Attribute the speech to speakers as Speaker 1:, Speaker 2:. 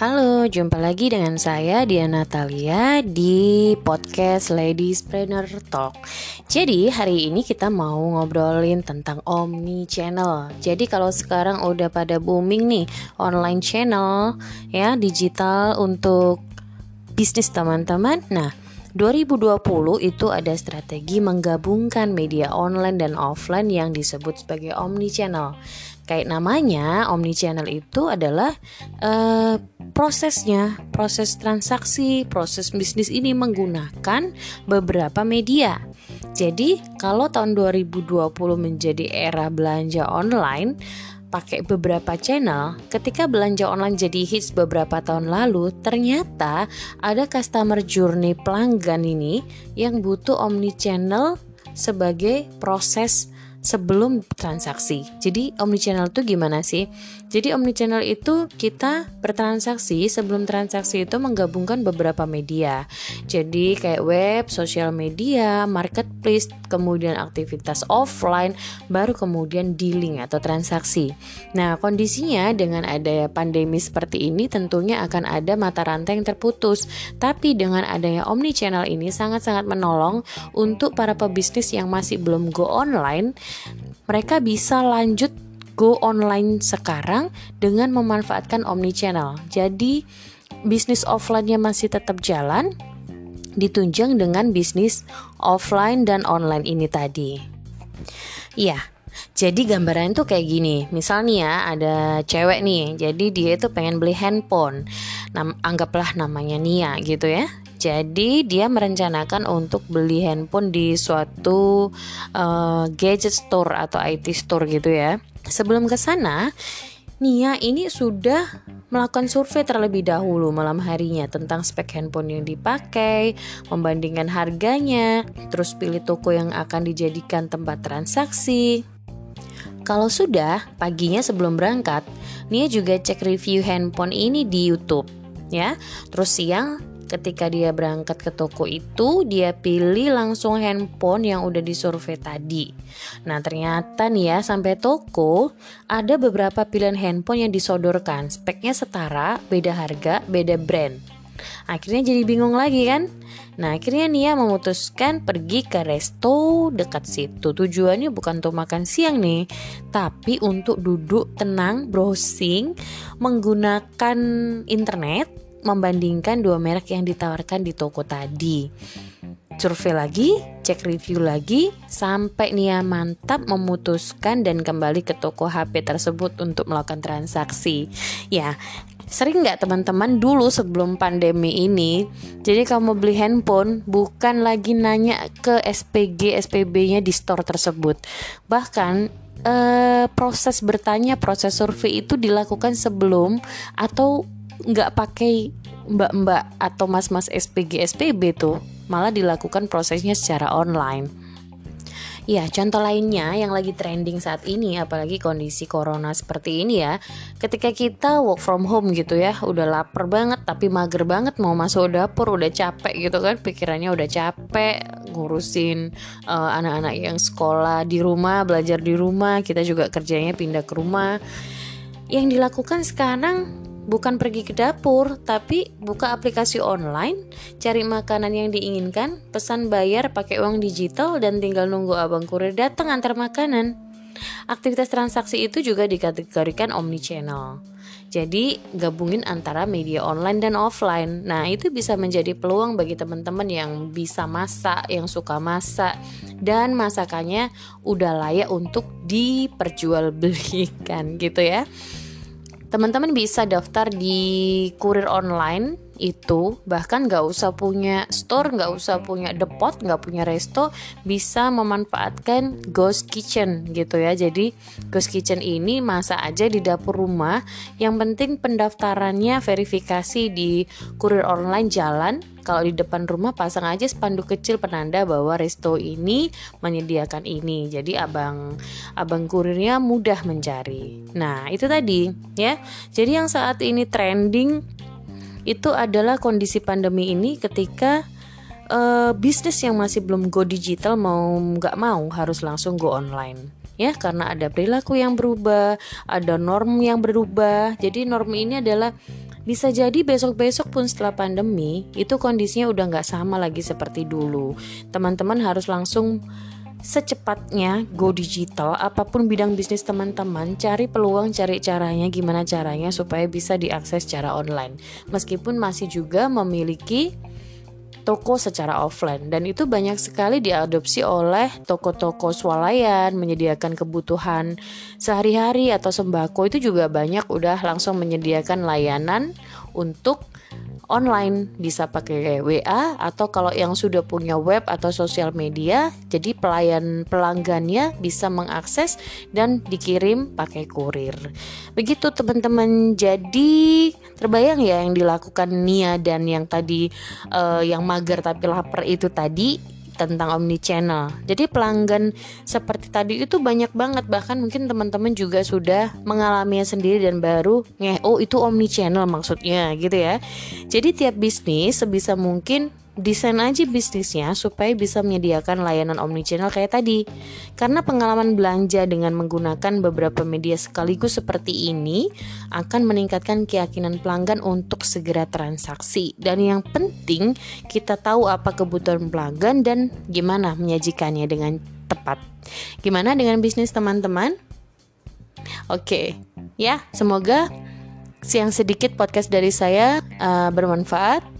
Speaker 1: Halo, jumpa lagi dengan saya Diana Natalia di podcast Ladies Planner Talk. Jadi hari ini kita mau ngobrolin tentang omni channel. Jadi kalau sekarang udah pada booming nih online channel ya digital untuk bisnis teman-teman. Nah, 2020 itu ada strategi menggabungkan media online dan offline yang disebut sebagai omni channel. Kayak namanya, omni channel itu adalah uh, prosesnya, proses transaksi, proses bisnis ini menggunakan beberapa media. Jadi, kalau tahun 2020 menjadi era belanja online, pakai beberapa channel, ketika belanja online jadi hits beberapa tahun lalu, ternyata ada customer journey pelanggan ini yang butuh omni channel sebagai proses sebelum transaksi. Jadi omnichannel itu gimana sih? Jadi omnichannel itu kita bertransaksi sebelum transaksi itu menggabungkan beberapa media. Jadi kayak web, sosial media, marketplace, kemudian aktivitas offline, baru kemudian dealing atau transaksi. Nah, kondisinya dengan ada pandemi seperti ini tentunya akan ada mata rantai yang terputus. Tapi dengan adanya omnichannel ini sangat-sangat menolong untuk para pebisnis yang masih belum go online mereka bisa lanjut go online sekarang dengan memanfaatkan omni channel. Jadi bisnis offline-nya masih tetap jalan ditunjang dengan bisnis offline dan online ini tadi. Iya. Jadi gambaran tuh kayak gini. Misalnya ya ada cewek nih. Jadi dia itu pengen beli handphone. Nam anggaplah namanya Nia gitu ya. Jadi dia merencanakan untuk beli handphone di suatu uh, gadget store atau IT store gitu ya. Sebelum ke sana, Nia ini sudah melakukan survei terlebih dahulu malam harinya tentang spek handphone yang dipakai, membandingkan harganya, terus pilih toko yang akan dijadikan tempat transaksi. Kalau sudah, paginya sebelum berangkat, Nia juga cek review handphone ini di YouTube ya. Terus siang ketika dia berangkat ke toko itu dia pilih langsung handphone yang udah disurvei tadi. Nah ternyata nih ya sampai toko ada beberapa pilihan handphone yang disodorkan speknya setara, beda harga, beda brand. Akhirnya jadi bingung lagi kan? Nah akhirnya Nia memutuskan pergi ke resto dekat situ Tujuannya bukan untuk makan siang nih Tapi untuk duduk tenang, browsing Menggunakan internet membandingkan dua merek yang ditawarkan di toko tadi. Survei lagi, cek review lagi, sampai Nia mantap memutuskan dan kembali ke toko HP tersebut untuk melakukan transaksi. Ya, sering nggak teman-teman dulu sebelum pandemi ini jadi kamu beli handphone bukan lagi nanya ke SPG SPB-nya di store tersebut bahkan eh, proses bertanya proses survei itu dilakukan sebelum atau nggak pakai mbak-mbak atau mas-mas SPG SPB tuh malah dilakukan prosesnya secara online. Ya, contoh lainnya yang lagi trending saat ini apalagi kondisi corona seperti ini ya. Ketika kita work from home gitu ya, udah lapar banget tapi mager banget mau masuk dapur udah capek gitu kan, pikirannya udah capek ngurusin uh, anak-anak yang sekolah di rumah, belajar di rumah, kita juga kerjanya pindah ke rumah. Yang dilakukan sekarang bukan pergi ke dapur, tapi buka aplikasi online, cari makanan yang diinginkan, pesan bayar pakai uang digital dan tinggal nunggu abang kurir datang antar makanan. Aktivitas transaksi itu juga dikategorikan omnichannel. Jadi, gabungin antara media online dan offline. Nah, itu bisa menjadi peluang bagi teman-teman yang bisa masak, yang suka masak, dan masakannya udah layak untuk diperjualbelikan gitu ya. Teman-teman bisa daftar di kurir online itu bahkan nggak usah punya store nggak usah punya depot nggak punya resto bisa memanfaatkan ghost kitchen gitu ya. Jadi ghost kitchen ini masa aja di dapur rumah. Yang penting pendaftarannya verifikasi di kurir online jalan. Kalau di depan rumah pasang aja spanduk kecil penanda bahwa resto ini menyediakan ini. Jadi abang abang kurirnya mudah mencari. Nah itu tadi ya. Jadi yang saat ini trending itu adalah kondisi pandemi ini ketika uh, bisnis yang masih belum go digital mau nggak mau harus langsung go online ya karena ada perilaku yang berubah, ada norm yang berubah. Jadi norm ini adalah bisa jadi besok-besok pun setelah pandemi itu kondisinya udah nggak sama lagi seperti dulu. Teman-teman harus langsung secepatnya go digital apa pun bidang bisnis teman-teman cari peluang cari caranya gimana caranya supaya bisa diakses secara online. Meskipun masih juga memiliki toko secara offline. Dan itu banyak sekali diadopsi oleh toko-toko swalayan menyediakan kebutuhan sehari-hari atau sembako. Itu juga banyak udah langsung menyediakan layanan untuk online. Bisa pakai WA atau kalau yang sudah punya web atau sosial media jadi pelayan pelanggannya bisa mengakses dan dikirim pakai kurir. Begitu teman-teman. Jadi terbayang ya yang dilakukan Nia dan yang tadi uh, yang mager tapi lapar itu tadi tentang omni channel. Jadi pelanggan seperti tadi itu banyak banget bahkan mungkin teman-teman juga sudah mengalaminya sendiri dan baru ngeh oh itu omni channel maksudnya gitu ya. Jadi tiap bisnis sebisa mungkin desain aja bisnisnya supaya bisa menyediakan layanan omnichannel kayak tadi. Karena pengalaman belanja dengan menggunakan beberapa media sekaligus seperti ini akan meningkatkan keyakinan pelanggan untuk segera transaksi. Dan yang penting kita tahu apa kebutuhan pelanggan dan gimana menyajikannya dengan tepat. Gimana dengan bisnis teman-teman? Oke, ya semoga siang sedikit podcast dari saya uh, bermanfaat.